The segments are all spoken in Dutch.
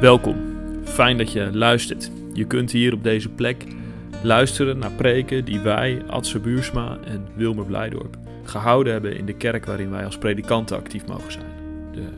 Welkom, fijn dat je luistert. Je kunt hier op deze plek luisteren naar preken die wij, Adse Buursma en Wilmer Blijdorp, gehouden hebben in de kerk waarin wij als predikanten actief mogen zijn. De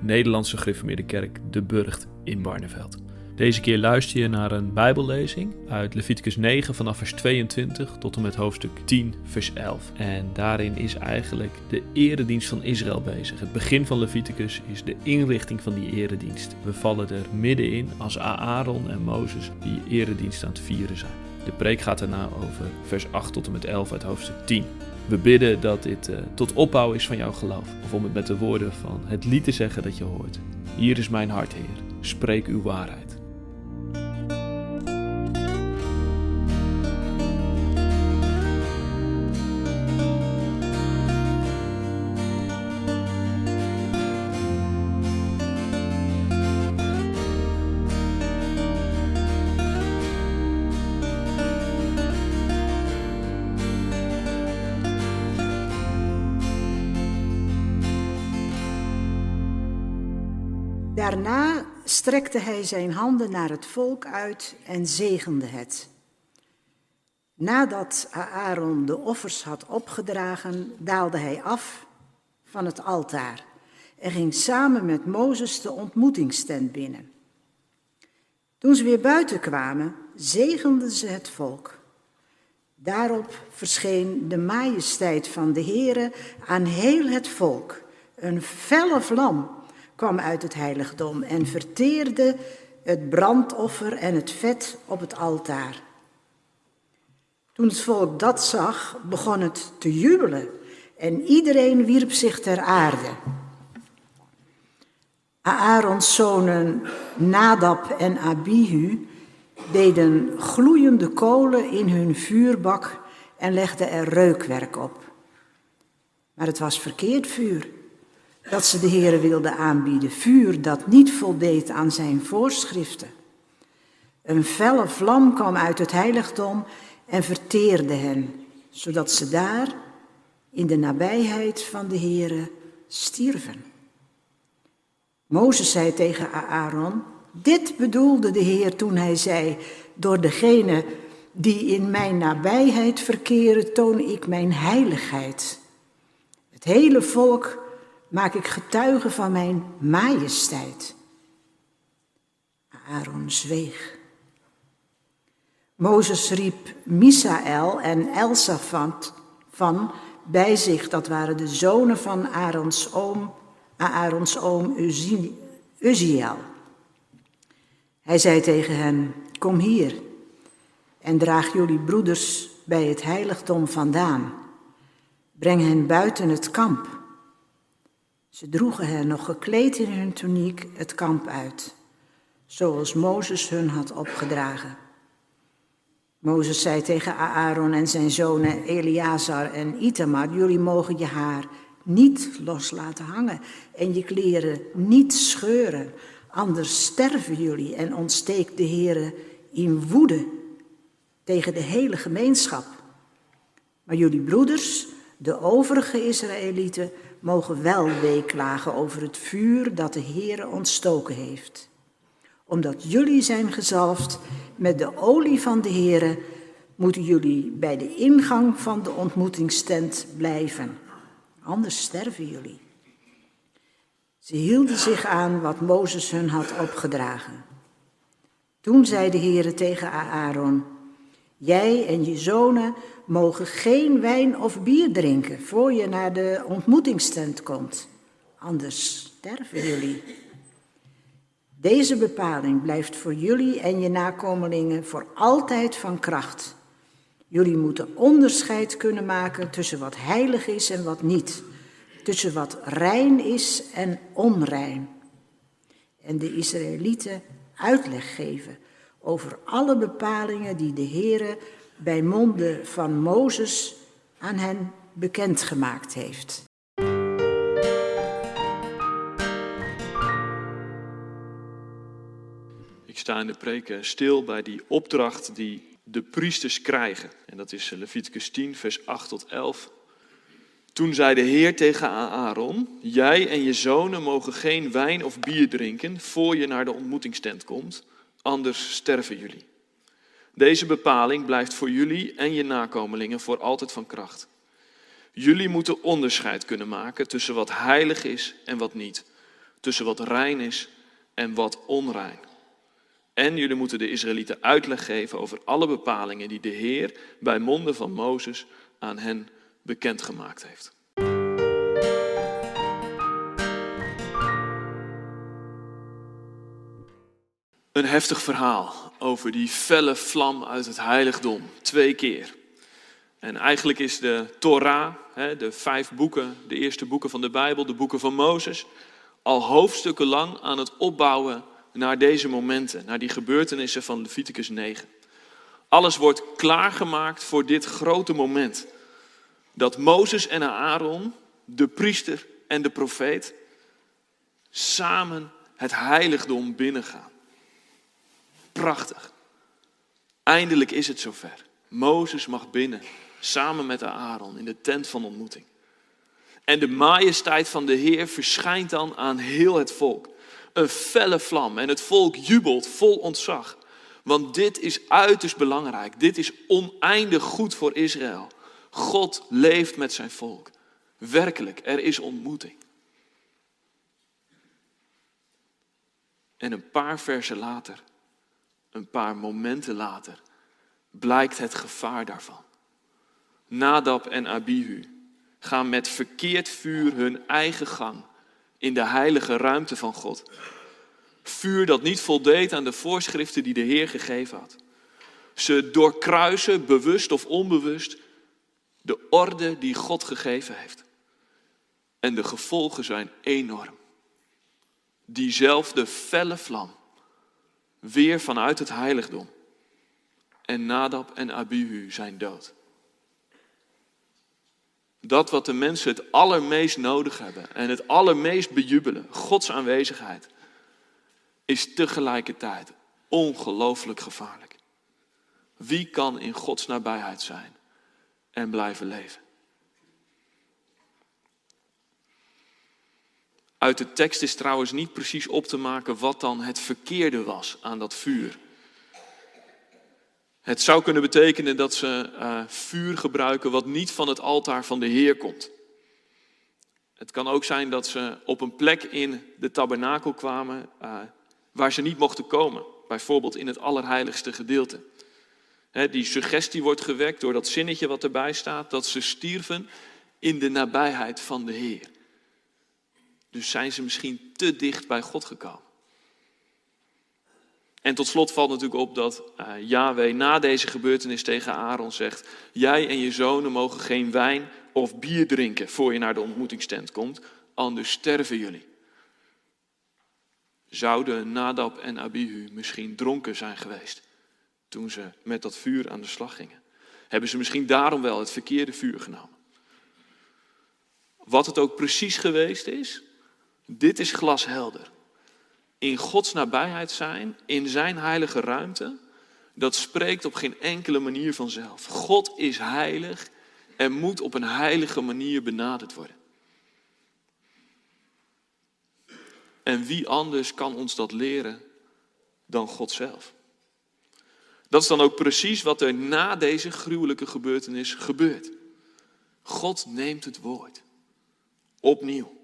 Nederlandse gereformeerde kerk De Burgt in Barneveld. Deze keer luister je naar een Bijbellezing uit Leviticus 9 vanaf vers 22 tot en met hoofdstuk 10 vers 11. En daarin is eigenlijk de eredienst van Israël bezig. Het begin van Leviticus is de inrichting van die eredienst. We vallen er middenin als Aaron en Mozes die eredienst aan het vieren zijn. De preek gaat daarna over vers 8 tot en met 11 uit hoofdstuk 10. We bidden dat dit uh, tot opbouw is van jouw geloof. Of om het met de woorden van het lied te zeggen dat je hoort. Hier is mijn hart, Heer. Spreek uw waarheid. Daarna strekte hij zijn handen naar het volk uit en zegende het. Nadat Aaron de offers had opgedragen, daalde hij af van het altaar en ging samen met Mozes de ontmoetingstent binnen. Toen ze weer buiten kwamen, zegenden ze het volk. Daarop verscheen de majesteit van de Heere aan heel het volk, een felle vlam kwam uit het heiligdom en verteerde het brandoffer en het vet op het altaar. Toen het volk dat zag, begon het te jubelen en iedereen wierp zich ter aarde. Aarons zonen Nadab en Abihu deden gloeiende kolen in hun vuurbak en legden er reukwerk op. Maar het was verkeerd vuur dat ze de Heere wilden aanbieden. Vuur dat niet voldeed aan zijn voorschriften. Een felle vlam kwam uit het heiligdom en verteerde hen, zodat ze daar in de nabijheid van de Heere stierven. Mozes zei tegen Aaron, dit bedoelde de Heer toen hij zei, door degene die in mijn nabijheid verkeren, toon ik mijn heiligheid. Het hele volk maak ik getuige van mijn majesteit. Aaron zweeg. Mozes riep Misaël en Elsafant van bij zich, dat waren de zonen van Aarons oom, Aarons oom Uziel. Hij zei tegen hen, kom hier en draag jullie broeders bij het heiligdom vandaan. Breng hen buiten het kamp ze droegen hen nog gekleed in hun tuniek het kamp uit, zoals Mozes hun had opgedragen. Mozes zei tegen Aaron en zijn zonen Eleazar en Itamar, jullie mogen je haar niet los laten hangen en je kleren niet scheuren, anders sterven jullie en ontsteekt de Heere in woede tegen de hele gemeenschap. Maar jullie broeders, de overige Israëlieten, mogen wel weeklagen over het vuur dat de Heere ontstoken heeft. Omdat jullie zijn gezalfd met de olie van de Heere, moeten jullie bij de ingang van de ontmoetingstent blijven. Anders sterven jullie. Ze hielden zich aan wat Mozes hun had opgedragen. Toen zei de Heere tegen Aaron, jij en je zonen mogen geen wijn of bier drinken voor je naar de ontmoetingstent komt. Anders sterven jullie. Deze bepaling blijft voor jullie en je nakomelingen voor altijd van kracht. Jullie moeten onderscheid kunnen maken tussen wat heilig is en wat niet. Tussen wat rein is en onrein. En de Israëlieten uitleg geven over alle bepalingen die de Heere bij monden van Mozes aan hen bekendgemaakt heeft. Ik sta in de preken stil bij die opdracht die de priesters krijgen. En dat is Leviticus 10, vers 8 tot 11. Toen zei de Heer tegen Aaron: Jij en je zonen mogen geen wijn of bier drinken voor je naar de ontmoetingstent komt, anders sterven jullie. Deze bepaling blijft voor jullie en je nakomelingen voor altijd van kracht. Jullie moeten onderscheid kunnen maken tussen wat heilig is en wat niet, tussen wat rein is en wat onrein. En jullie moeten de Israëlieten uitleg geven over alle bepalingen die de Heer bij monden van Mozes aan hen bekendgemaakt heeft. Een heftig verhaal over die felle vlam uit het heiligdom, twee keer. En eigenlijk is de Torah, de vijf boeken, de eerste boeken van de Bijbel, de boeken van Mozes, al hoofdstukken lang aan het opbouwen naar deze momenten, naar die gebeurtenissen van Leviticus 9. Alles wordt klaargemaakt voor dit grote moment. Dat Mozes en Aaron, de priester en de profeet, samen het heiligdom binnengaan. Prachtig. Eindelijk is het zover. Mozes mag binnen, samen met Aaron, in de tent van ontmoeting. En de majesteit van de Heer verschijnt dan aan heel het volk. Een felle vlam en het volk jubelt vol ontzag. Want dit is uiterst belangrijk. Dit is oneindig goed voor Israël. God leeft met zijn volk. Werkelijk, er is ontmoeting. En een paar versen later, een paar momenten later, blijkt het gevaar daarvan. Nadab en Abihu gaan met verkeerd vuur hun eigen gang in de heilige ruimte van God. Vuur dat niet voldeed aan de voorschriften die de Heer gegeven had. Ze doorkruisen, bewust of onbewust, de orde die God gegeven heeft. En de gevolgen zijn enorm. Diezelfde felle vlam, weer vanuit het heiligdom. En Nadab en Abihu zijn dood. Dat wat de mensen het allermeest nodig hebben en het allermeest bejubelen, Gods aanwezigheid, is tegelijkertijd ongelooflijk gevaarlijk. Wie kan in Gods nabijheid zijn en blijven leven? Uit de tekst is trouwens niet precies op te maken wat dan het verkeerde was aan dat vuur. Het zou kunnen betekenen dat ze uh, vuur gebruiken wat niet van het altaar van de Heer komt. Het kan ook zijn dat ze op een plek in de tabernakel kwamen uh, waar ze niet mochten komen. Bijvoorbeeld in het allerheiligste gedeelte. die suggestie wordt gewekt door dat zinnetje wat erbij staat, dat ze stierven in de nabijheid van de Heer. Dus zijn ze misschien te dicht bij God gekomen. En tot slot valt natuurlijk op dat uh, Yahweh na deze gebeurtenis tegen Aaron zegt: Jij en je zonen mogen geen wijn of bier drinken voor je naar de ontmoetingstent komt, anders sterven jullie. Zouden Nadab en Abihu misschien dronken zijn geweest toen ze met dat vuur aan de slag gingen? Hebben ze misschien daarom wel het verkeerde vuur genomen? Wat het ook precies geweest is, dit is glashelder in Gods nabijheid zijn, in zijn heilige ruimte, dat spreekt op geen enkele manier vanzelf. God is heilig en moet op een heilige manier benaderd worden. En wie anders kan ons dat leren dan God zelf? Dat is dan ook precies wat er na deze gruwelijke gebeurtenis gebeurt. God neemt het woord. Opnieuw.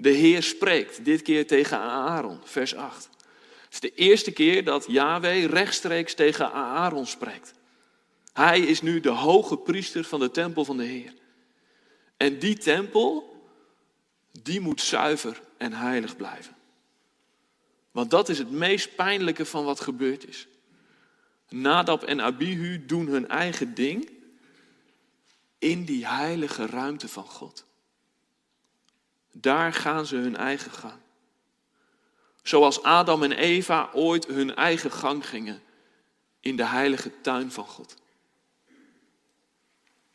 De Heer spreekt, dit keer tegen Aaron, vers 8. Het is de eerste keer dat Yahweh rechtstreeks tegen Aaron spreekt. Hij is nu de hoge priester van de tempel van de Heer. En die tempel, die moet zuiver en heilig blijven. Want dat is het meest pijnlijke van wat gebeurd is. Nadab en Abihu doen hun eigen ding in die heilige ruimte van God. Daar gaan ze hun eigen gang. Zoals Adam en Eva ooit hun eigen gang gingen in de heilige tuin van God.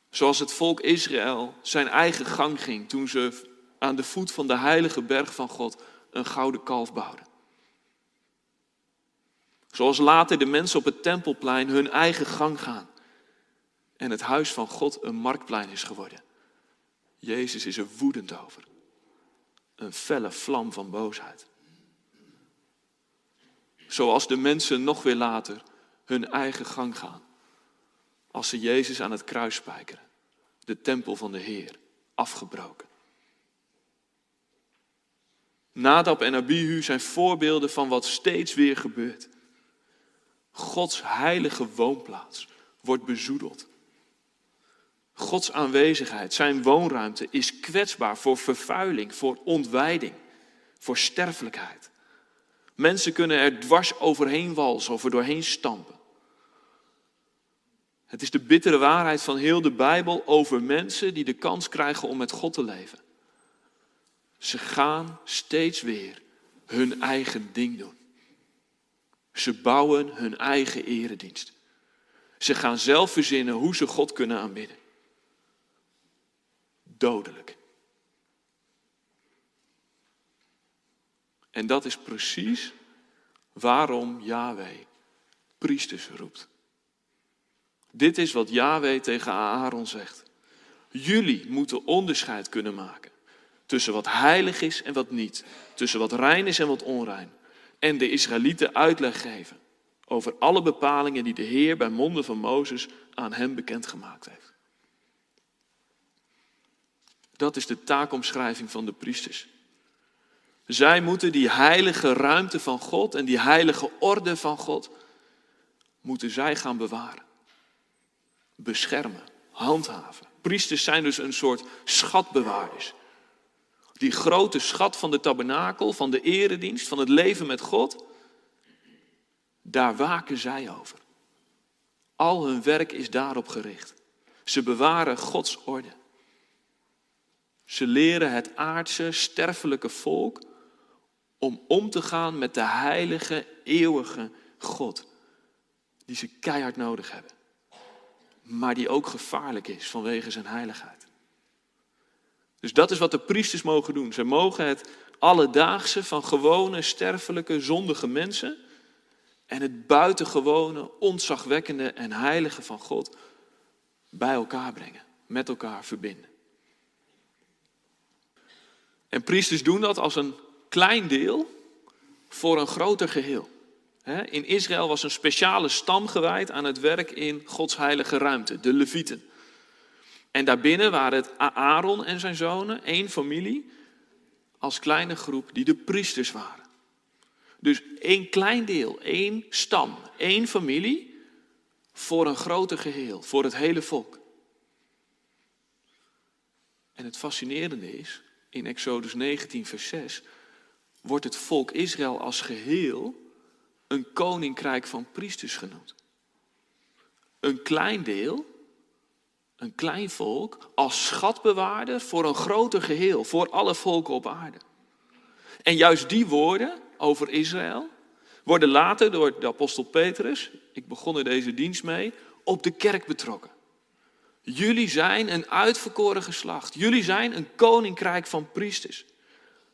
Zoals het volk Israël zijn eigen gang ging toen ze aan de voet van de heilige berg van God een gouden kalf bouwden. Zoals later de mensen op het tempelplein hun eigen gang gaan en het huis van God een marktplein is geworden. Jezus is er woedend over. Een felle vlam van boosheid. Zoals de mensen nog weer later hun eigen gang gaan. Als ze Jezus aan het kruis spijkeren. De tempel van de Heer, afgebroken. Nadab en Abihu zijn voorbeelden van wat steeds weer gebeurt. Gods heilige woonplaats wordt bezoedeld. Gods aanwezigheid, zijn woonruimte, is kwetsbaar voor vervuiling, voor ontwijding, voor sterfelijkheid. Mensen kunnen er dwars overheen walsen of er doorheen stampen. Het is de bittere waarheid van heel de Bijbel over mensen die de kans krijgen om met God te leven. Ze gaan steeds weer hun eigen ding doen. Ze bouwen hun eigen eredienst. Ze gaan zelf verzinnen hoe ze God kunnen aanbidden. Dodelijk. En dat is precies waarom Yahweh priesters roept. Dit is wat Yahweh tegen Aaron zegt. Jullie moeten onderscheid kunnen maken tussen wat heilig is en wat niet, tussen wat rein is en wat onrein. En de Israëlieten uitleg geven over alle bepalingen die de Heer bij monden van Mozes aan hem bekendgemaakt heeft. Dat is de taakomschrijving van de priesters. Zij moeten die heilige ruimte van God en die heilige orde van God, moeten zij gaan bewaren, beschermen, handhaven. Priesters zijn dus een soort schatbewaarders. Die grote schat van de tabernakel, van de eredienst, van het leven met God, daar waken zij over. Al hun werk is daarop gericht. Ze bewaren Gods orde. Ze leren het aardse, sterfelijke volk om om te gaan met de heilige, eeuwige God, die ze keihard nodig hebben, maar die ook gevaarlijk is vanwege zijn heiligheid. Dus dat is wat de priesters mogen doen. Ze mogen het alledaagse van gewone, sterfelijke, zondige mensen en het buitengewone, ontzagwekkende en heilige van God bij elkaar brengen, met elkaar verbinden. En priesters doen dat als een klein deel voor een groter geheel. In Israël was een speciale stam gewijd aan het werk in Gods heilige ruimte, de Levieten. En daarbinnen waren het Aaron en zijn zonen, één familie, als kleine groep die de priesters waren. Dus één klein deel, één stam, één familie voor een groter geheel, voor het hele volk. En het fascinerende is, in Exodus 19, vers 6, wordt het volk Israël als geheel een koninkrijk van priesters genoemd. Een klein deel, een klein volk, als schatbewaarder voor een groter geheel, voor alle volken op aarde. En juist die woorden over Israël worden later door de apostel Petrus, ik begon er deze dienst mee, op de kerk betrokken. Jullie zijn een uitverkoren geslacht. Jullie zijn een koninkrijk van priesters.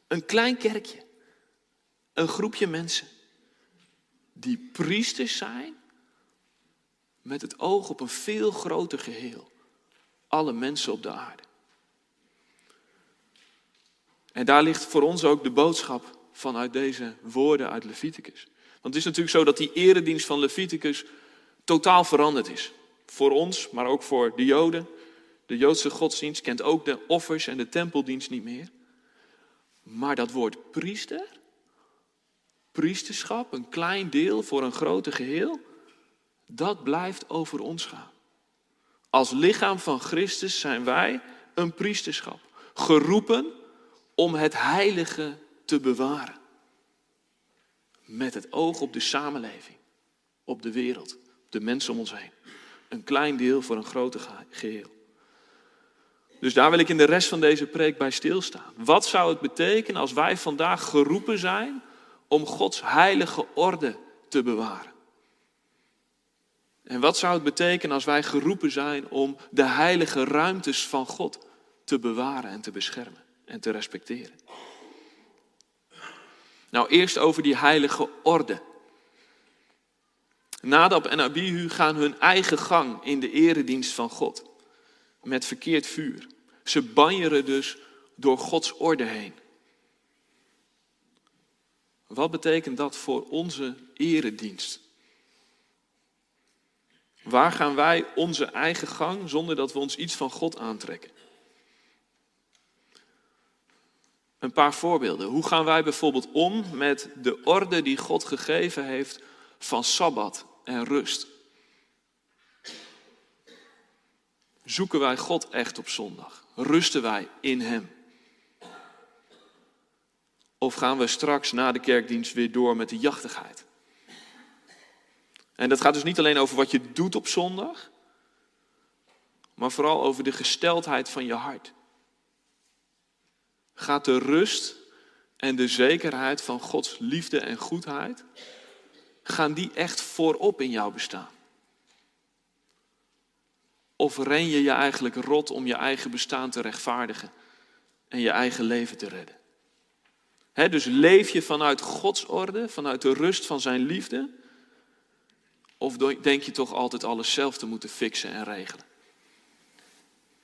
Een klein kerkje. Een groepje mensen. Die priesters zijn met het oog op een veel groter geheel. Alle mensen op de aarde. En daar ligt voor ons ook de boodschap vanuit deze woorden uit Leviticus. Want het is natuurlijk zo dat die eredienst van Leviticus totaal veranderd is. Voor ons, maar ook voor de Joden. De Joodse godsdienst kent ook de offers en de tempeldienst niet meer. Maar dat woord priester, priesterschap, een klein deel voor een groter geheel, dat blijft over ons gaan. Als lichaam van Christus zijn wij een priesterschap, geroepen om het heilige te bewaren. Met het oog op de samenleving, op de wereld, op de mensen om ons heen. Een klein deel voor een groter geheel. Dus daar wil ik in de rest van deze preek bij stilstaan. Wat zou het betekenen als wij vandaag geroepen zijn om Gods heilige orde te bewaren? En wat zou het betekenen als wij geroepen zijn om de heilige ruimtes van God te bewaren en te beschermen en te respecteren? Nou, eerst over die heilige orde. Nadab en Abihu gaan hun eigen gang in de eredienst van God. Met verkeerd vuur. Ze banjeren dus door Gods orde heen. Wat betekent dat voor onze eredienst? Waar gaan wij onze eigen gang zonder dat we ons iets van God aantrekken? Een paar voorbeelden. Hoe gaan wij bijvoorbeeld om met de orde die God gegeven heeft van sabbat en rust? Zoeken wij God echt op zondag? Rusten wij in Hem? Of gaan we straks na de kerkdienst weer door met de jachtigheid? En dat gaat dus niet alleen over wat je doet op zondag, maar vooral over de gesteldheid van je hart. Gaat de rust en de zekerheid van Gods liefde en goedheid, gaan die echt voorop in jouw bestaan? Of ren je je eigenlijk rot om je eigen bestaan te rechtvaardigen en je eigen leven te redden? dus leef je vanuit Gods orde, vanuit de rust van zijn liefde? Of denk je toch altijd alles zelf te moeten fixen en regelen?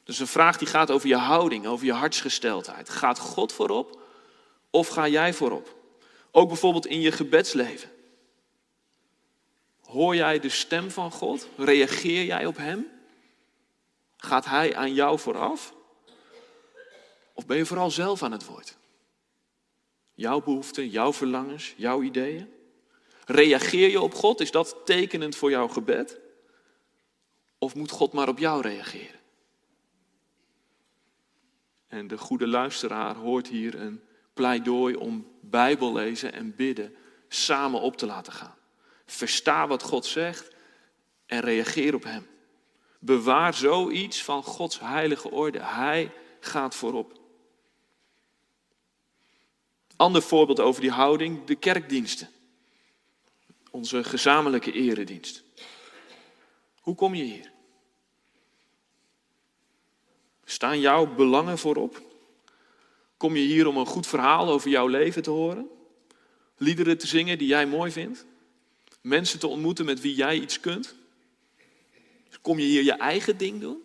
Dus een vraag die gaat over je houding, over je hartsgesteldheid. Gaat God voorop of ga jij voorop? Ook bijvoorbeeld in je gebedsleven. Hoor jij de stem van God? Reageer jij op Hem? Gaat Hij aan jou vooraf? Of ben je vooral zelf aan het woord? Jouw behoeften, jouw verlangens, jouw ideeën? Reageer je op God? Is dat tekenend voor jouw gebed? Of moet God maar op jou reageren? En de goede luisteraar hoort hier een pleidooi om Bijbel lezen en bidden samen op te laten gaan. Versta wat God zegt en reageer op Hem. Bewaar zoiets van Gods heilige orde. Hij gaat voorop. Ander voorbeeld over die houding, de kerkdiensten. Onze gezamenlijke eredienst. Hoe kom je hier? Staan jouw belangen voorop? Kom je hier om een goed verhaal over jouw leven te horen? Liederen te zingen die jij mooi vindt? Mensen te ontmoeten met wie jij iets kunt? Kom je hier je eigen ding doen?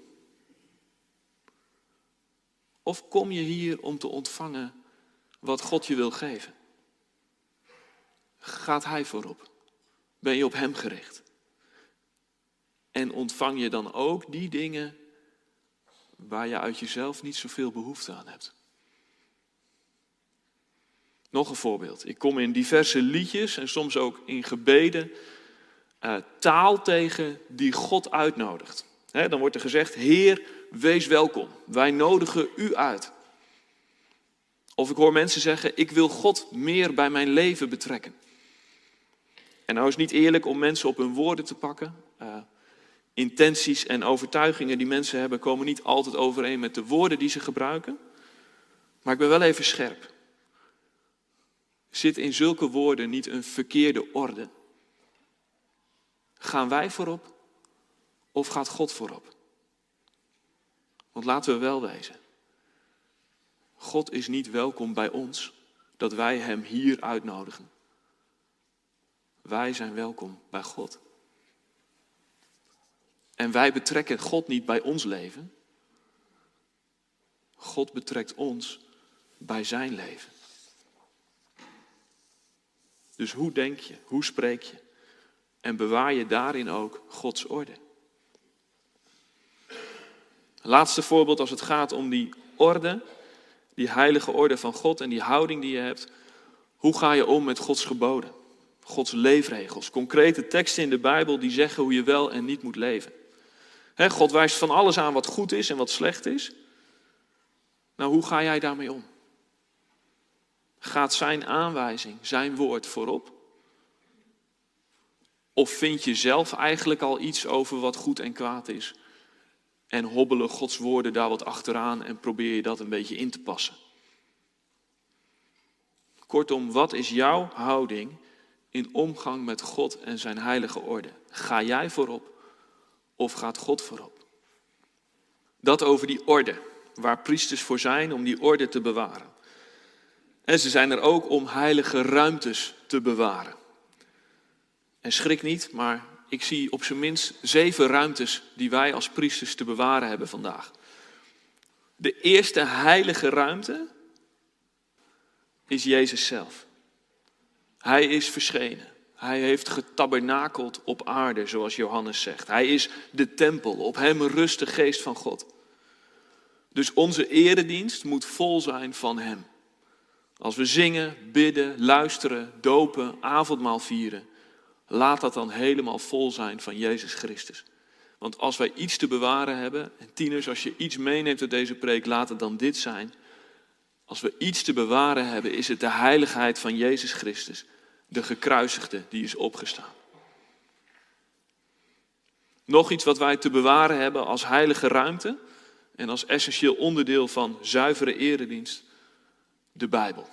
Of kom je hier om te ontvangen wat God je wil geven? Gaat Hij voorop? Ben je op Hem gericht? En ontvang je dan ook die dingen waar je uit jezelf niet zoveel behoefte aan hebt? Nog een voorbeeld. Ik kom in diverse liedjes en soms ook in gebeden uh, taal tegen die God uitnodigt. dan wordt er gezegd, Heer, wees welkom. Wij nodigen u uit. Of ik hoor mensen zeggen, ik wil God meer bij mijn leven betrekken. En nou is het niet eerlijk om mensen op hun woorden te pakken. Uh, intenties en overtuigingen die mensen hebben komen niet altijd overeen met de woorden die ze gebruiken. Maar ik ben wel even scherp. Zit in zulke woorden niet een verkeerde orde? Gaan wij voorop of gaat God voorop? Want laten we wel wezen. God is niet welkom bij ons dat wij Hem hier uitnodigen. Wij zijn welkom bij God. En wij betrekken God niet bij ons leven. God betrekt ons bij zijn leven. Dus hoe denk je? Hoe spreek je? En bewaar je daarin ook Gods orde. Laatste voorbeeld als het gaat om die orde, die heilige orde van God en die houding die je hebt. Hoe ga je om met Gods geboden? Gods leefregels, concrete teksten in de Bijbel die zeggen hoe je wel en niet moet leven. God wijst van alles aan wat goed is en wat slecht is. Nou, hoe ga jij daarmee om? Gaat zijn aanwijzing, zijn woord voorop? Of vind je zelf eigenlijk al iets over wat goed en kwaad is? En hobbelen Gods woorden daar wat achteraan en probeer je dat een beetje in te passen? Kortom, wat is jouw houding in omgang met God en zijn heilige orde? Ga jij voorop of gaat God voorop? Dat over die orde, waar priesters voor zijn om die orde te bewaren. En ze zijn er ook om heilige ruimtes te bewaren. En schrik niet, maar ik zie op zijn minst zeven ruimtes die wij als priesters te bewaren hebben vandaag. De eerste heilige ruimte is Jezus zelf. Hij is verschenen. Hij heeft getabernakeld op aarde, zoals Johannes zegt. Hij is de tempel. Op hem rust de geest van God. Dus onze eredienst moet vol zijn van hem. Als we zingen, bidden, luisteren, dopen, avondmaal vieren, laat dat dan helemaal vol zijn van Jezus Christus. Want als wij iets te bewaren hebben, en tieners, als je iets meeneemt uit deze preek, laat het dan dit zijn. Als we iets te bewaren hebben, is het de heiligheid van Jezus Christus, de gekruisigde die is opgestaan. Nog iets wat wij te bewaren hebben als heilige ruimte en als essentieel onderdeel van zuivere eredienst, de Bijbel.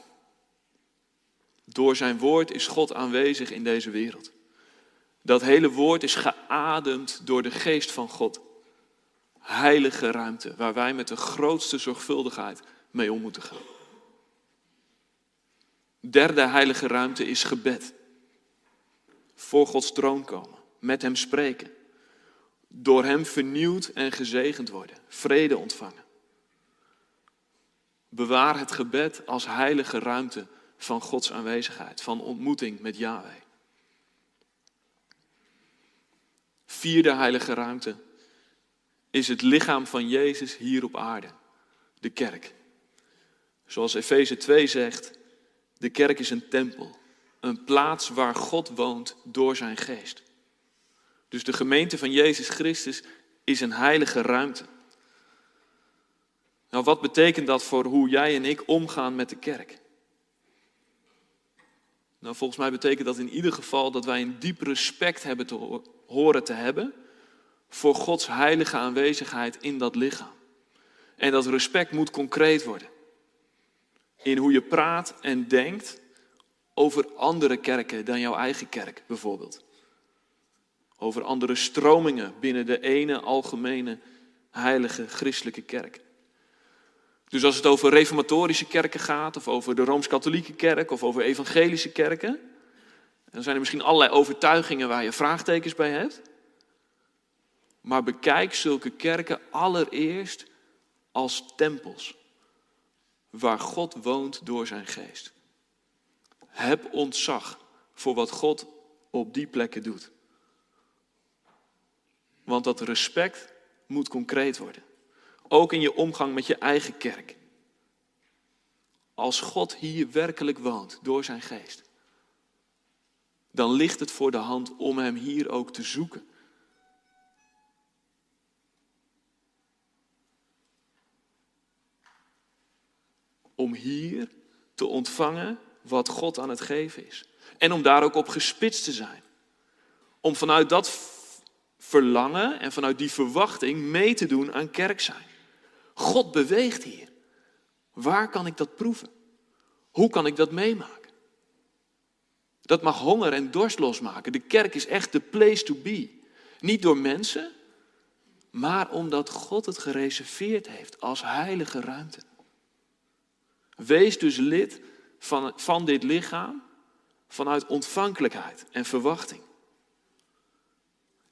Door zijn woord is God aanwezig in deze wereld. Dat hele woord is geademd door de geest van God. Heilige ruimte waar wij met de grootste zorgvuldigheid mee om moeten gaan. Derde heilige ruimte is gebed. Voor Gods troon komen, met Hem spreken. Door Hem vernieuwd en gezegend worden, vrede ontvangen. Bewaar het gebed als heilige ruimte van Gods aanwezigheid, van ontmoeting met Yahweh. Vierde heilige ruimte is het lichaam van Jezus hier op aarde, de kerk. Zoals Efeze 2 zegt, de kerk is een tempel, een plaats waar God woont door zijn geest. Dus de gemeente van Jezus Christus is een heilige ruimte. Nou, wat betekent dat voor hoe jij en ik omgaan met de kerk? Nou, volgens mij betekent dat in ieder geval dat wij een diep respect hebben te horen te hebben voor Gods heilige aanwezigheid in dat lichaam. En dat respect moet concreet worden. In hoe je praat en denkt over andere kerken dan jouw eigen kerk, bijvoorbeeld. Over andere stromingen binnen de ene algemene heilige christelijke kerk. Dus als het over reformatorische kerken gaat, of over de Rooms-Katholieke kerk, of over evangelische kerken, dan zijn er misschien allerlei overtuigingen waar je vraagtekens bij hebt. Maar bekijk zulke kerken allereerst als tempels, waar God woont door zijn geest. Heb ontzag voor wat God op die plekken doet. Want dat respect moet concreet worden. Ook in je omgang met je eigen kerk. Als God hier werkelijk woont door zijn geest, dan ligt het voor de hand om hem hier ook te zoeken. Om hier te ontvangen wat God aan het geven is. En om daar ook op gespitst te zijn. Om vanuit dat verlangen en vanuit die verwachting mee te doen aan kerk zijn. God beweegt hier. Waar kan ik dat proeven? Hoe kan ik dat meemaken? Dat mag honger en dorst losmaken. De kerk is echt de place to be. Niet door mensen, maar omdat God het gereserveerd heeft als heilige ruimte. Wees dus lid van, van dit lichaam vanuit ontvankelijkheid en verwachting.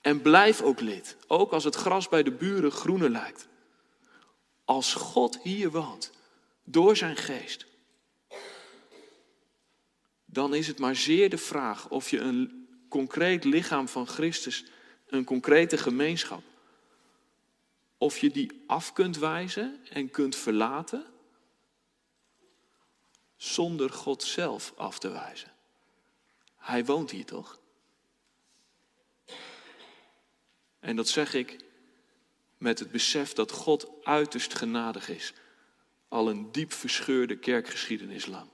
En blijf ook lid, ook als het gras bij de buren groener lijkt. Als God hier woont, door zijn geest, dan is het maar zeer de vraag of je een concreet lichaam van Christus, een concrete gemeenschap, of je die af kunt wijzen en kunt verlaten zonder God zelf af te wijzen. Hij woont hier toch? En dat zeg ik met het besef dat God uiterst genadig is, al een diep verscheurde kerkgeschiedenis lang.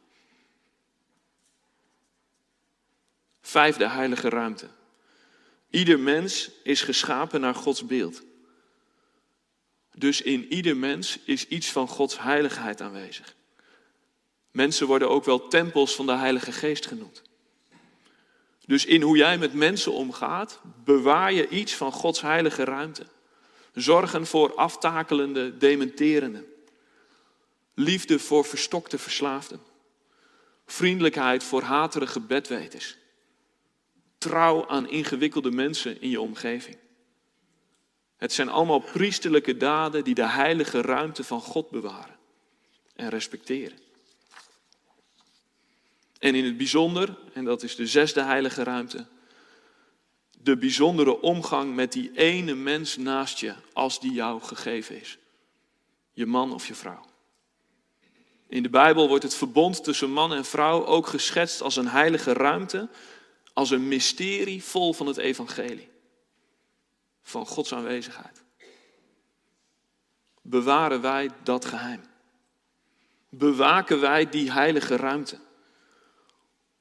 Vijfde heilige ruimte. Ieder mens is geschapen naar Gods beeld. Dus in ieder mens is iets van Gods heiligheid aanwezig. Mensen worden ook wel tempels van de Heilige Geest genoemd. Dus in hoe jij met mensen omgaat, bewaar je iets van Gods heilige ruimte. Zorgen voor aftakelende dementerenden. Liefde voor verstokte verslaafden. Vriendelijkheid voor haterige bedweters. Trouw aan ingewikkelde mensen in je omgeving. Het zijn allemaal priesterlijke daden die de heilige ruimte van God bewaren en respecteren. En in het bijzonder, en dat is de zesde heilige ruimte, de bijzondere omgang met die ene mens naast je als die jou gegeven is. Je man of je vrouw. In de Bijbel wordt het verbond tussen man en vrouw ook geschetst als een heilige ruimte, als een mysterie vol van het evangelie, van Gods aanwezigheid. Bewaren wij dat geheim? Bewaken wij die heilige ruimte?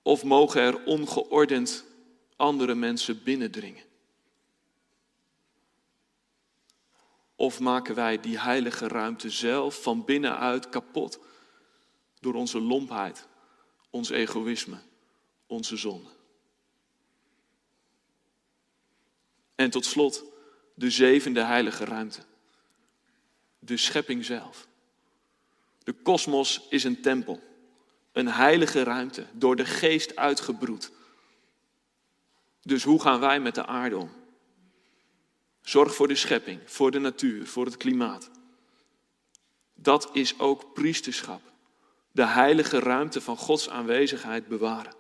Of mogen er ongeordend andere mensen binnendringen? Of maken wij die heilige ruimte zelf van binnenuit kapot door onze lompheid, ons egoïsme, onze zonde? En tot slot de zevende heilige ruimte, de schepping zelf. De kosmos is een tempel, een heilige ruimte, door de geest uitgebroed. Dus hoe gaan wij met de aarde om? Zorg voor de schepping, voor de natuur, voor het klimaat. Dat is ook priesterschap. De heilige ruimte van Gods aanwezigheid bewaren.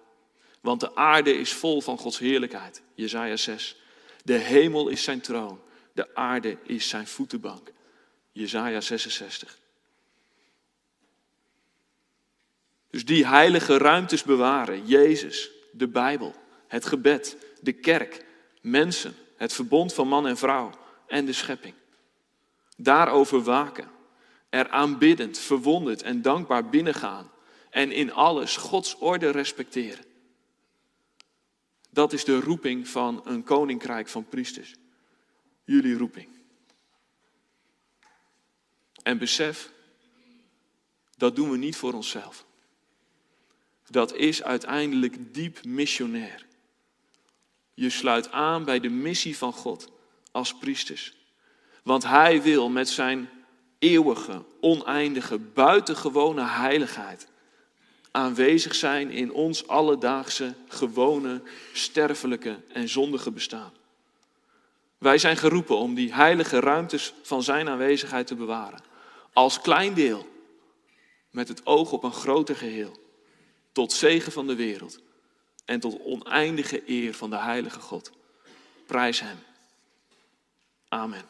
Want de aarde is vol van Gods heerlijkheid. Jezaja 6. De hemel is zijn troon. De aarde is zijn voetenbank. Jezaja 66. Dus die heilige ruimtes bewaren. Jezus, de Bijbel, het gebed, de kerk, mensen, het verbond van man en vrouw en de schepping. Daarover waken. Er aanbiddend, verwonderd en dankbaar binnengaan. En in alles Gods orde respecteren. Dat is de roeping van een koninkrijk van priesters. Jullie roeping. En besef, dat doen we niet voor onszelf. Dat is uiteindelijk diep missionair. Je sluit aan bij de missie van God als priesters. Want Hij wil met zijn eeuwige, oneindige, buitengewone heiligheid aanwezig zijn in ons alledaagse, gewone, sterfelijke en zondige bestaan. Wij zijn geroepen om die heilige ruimtes van Zijn aanwezigheid te bewaren. Als klein deel, met het oog op een groter geheel. Tot zegen van de wereld en tot oneindige eer van de heilige God. Prijs Hem. Amen.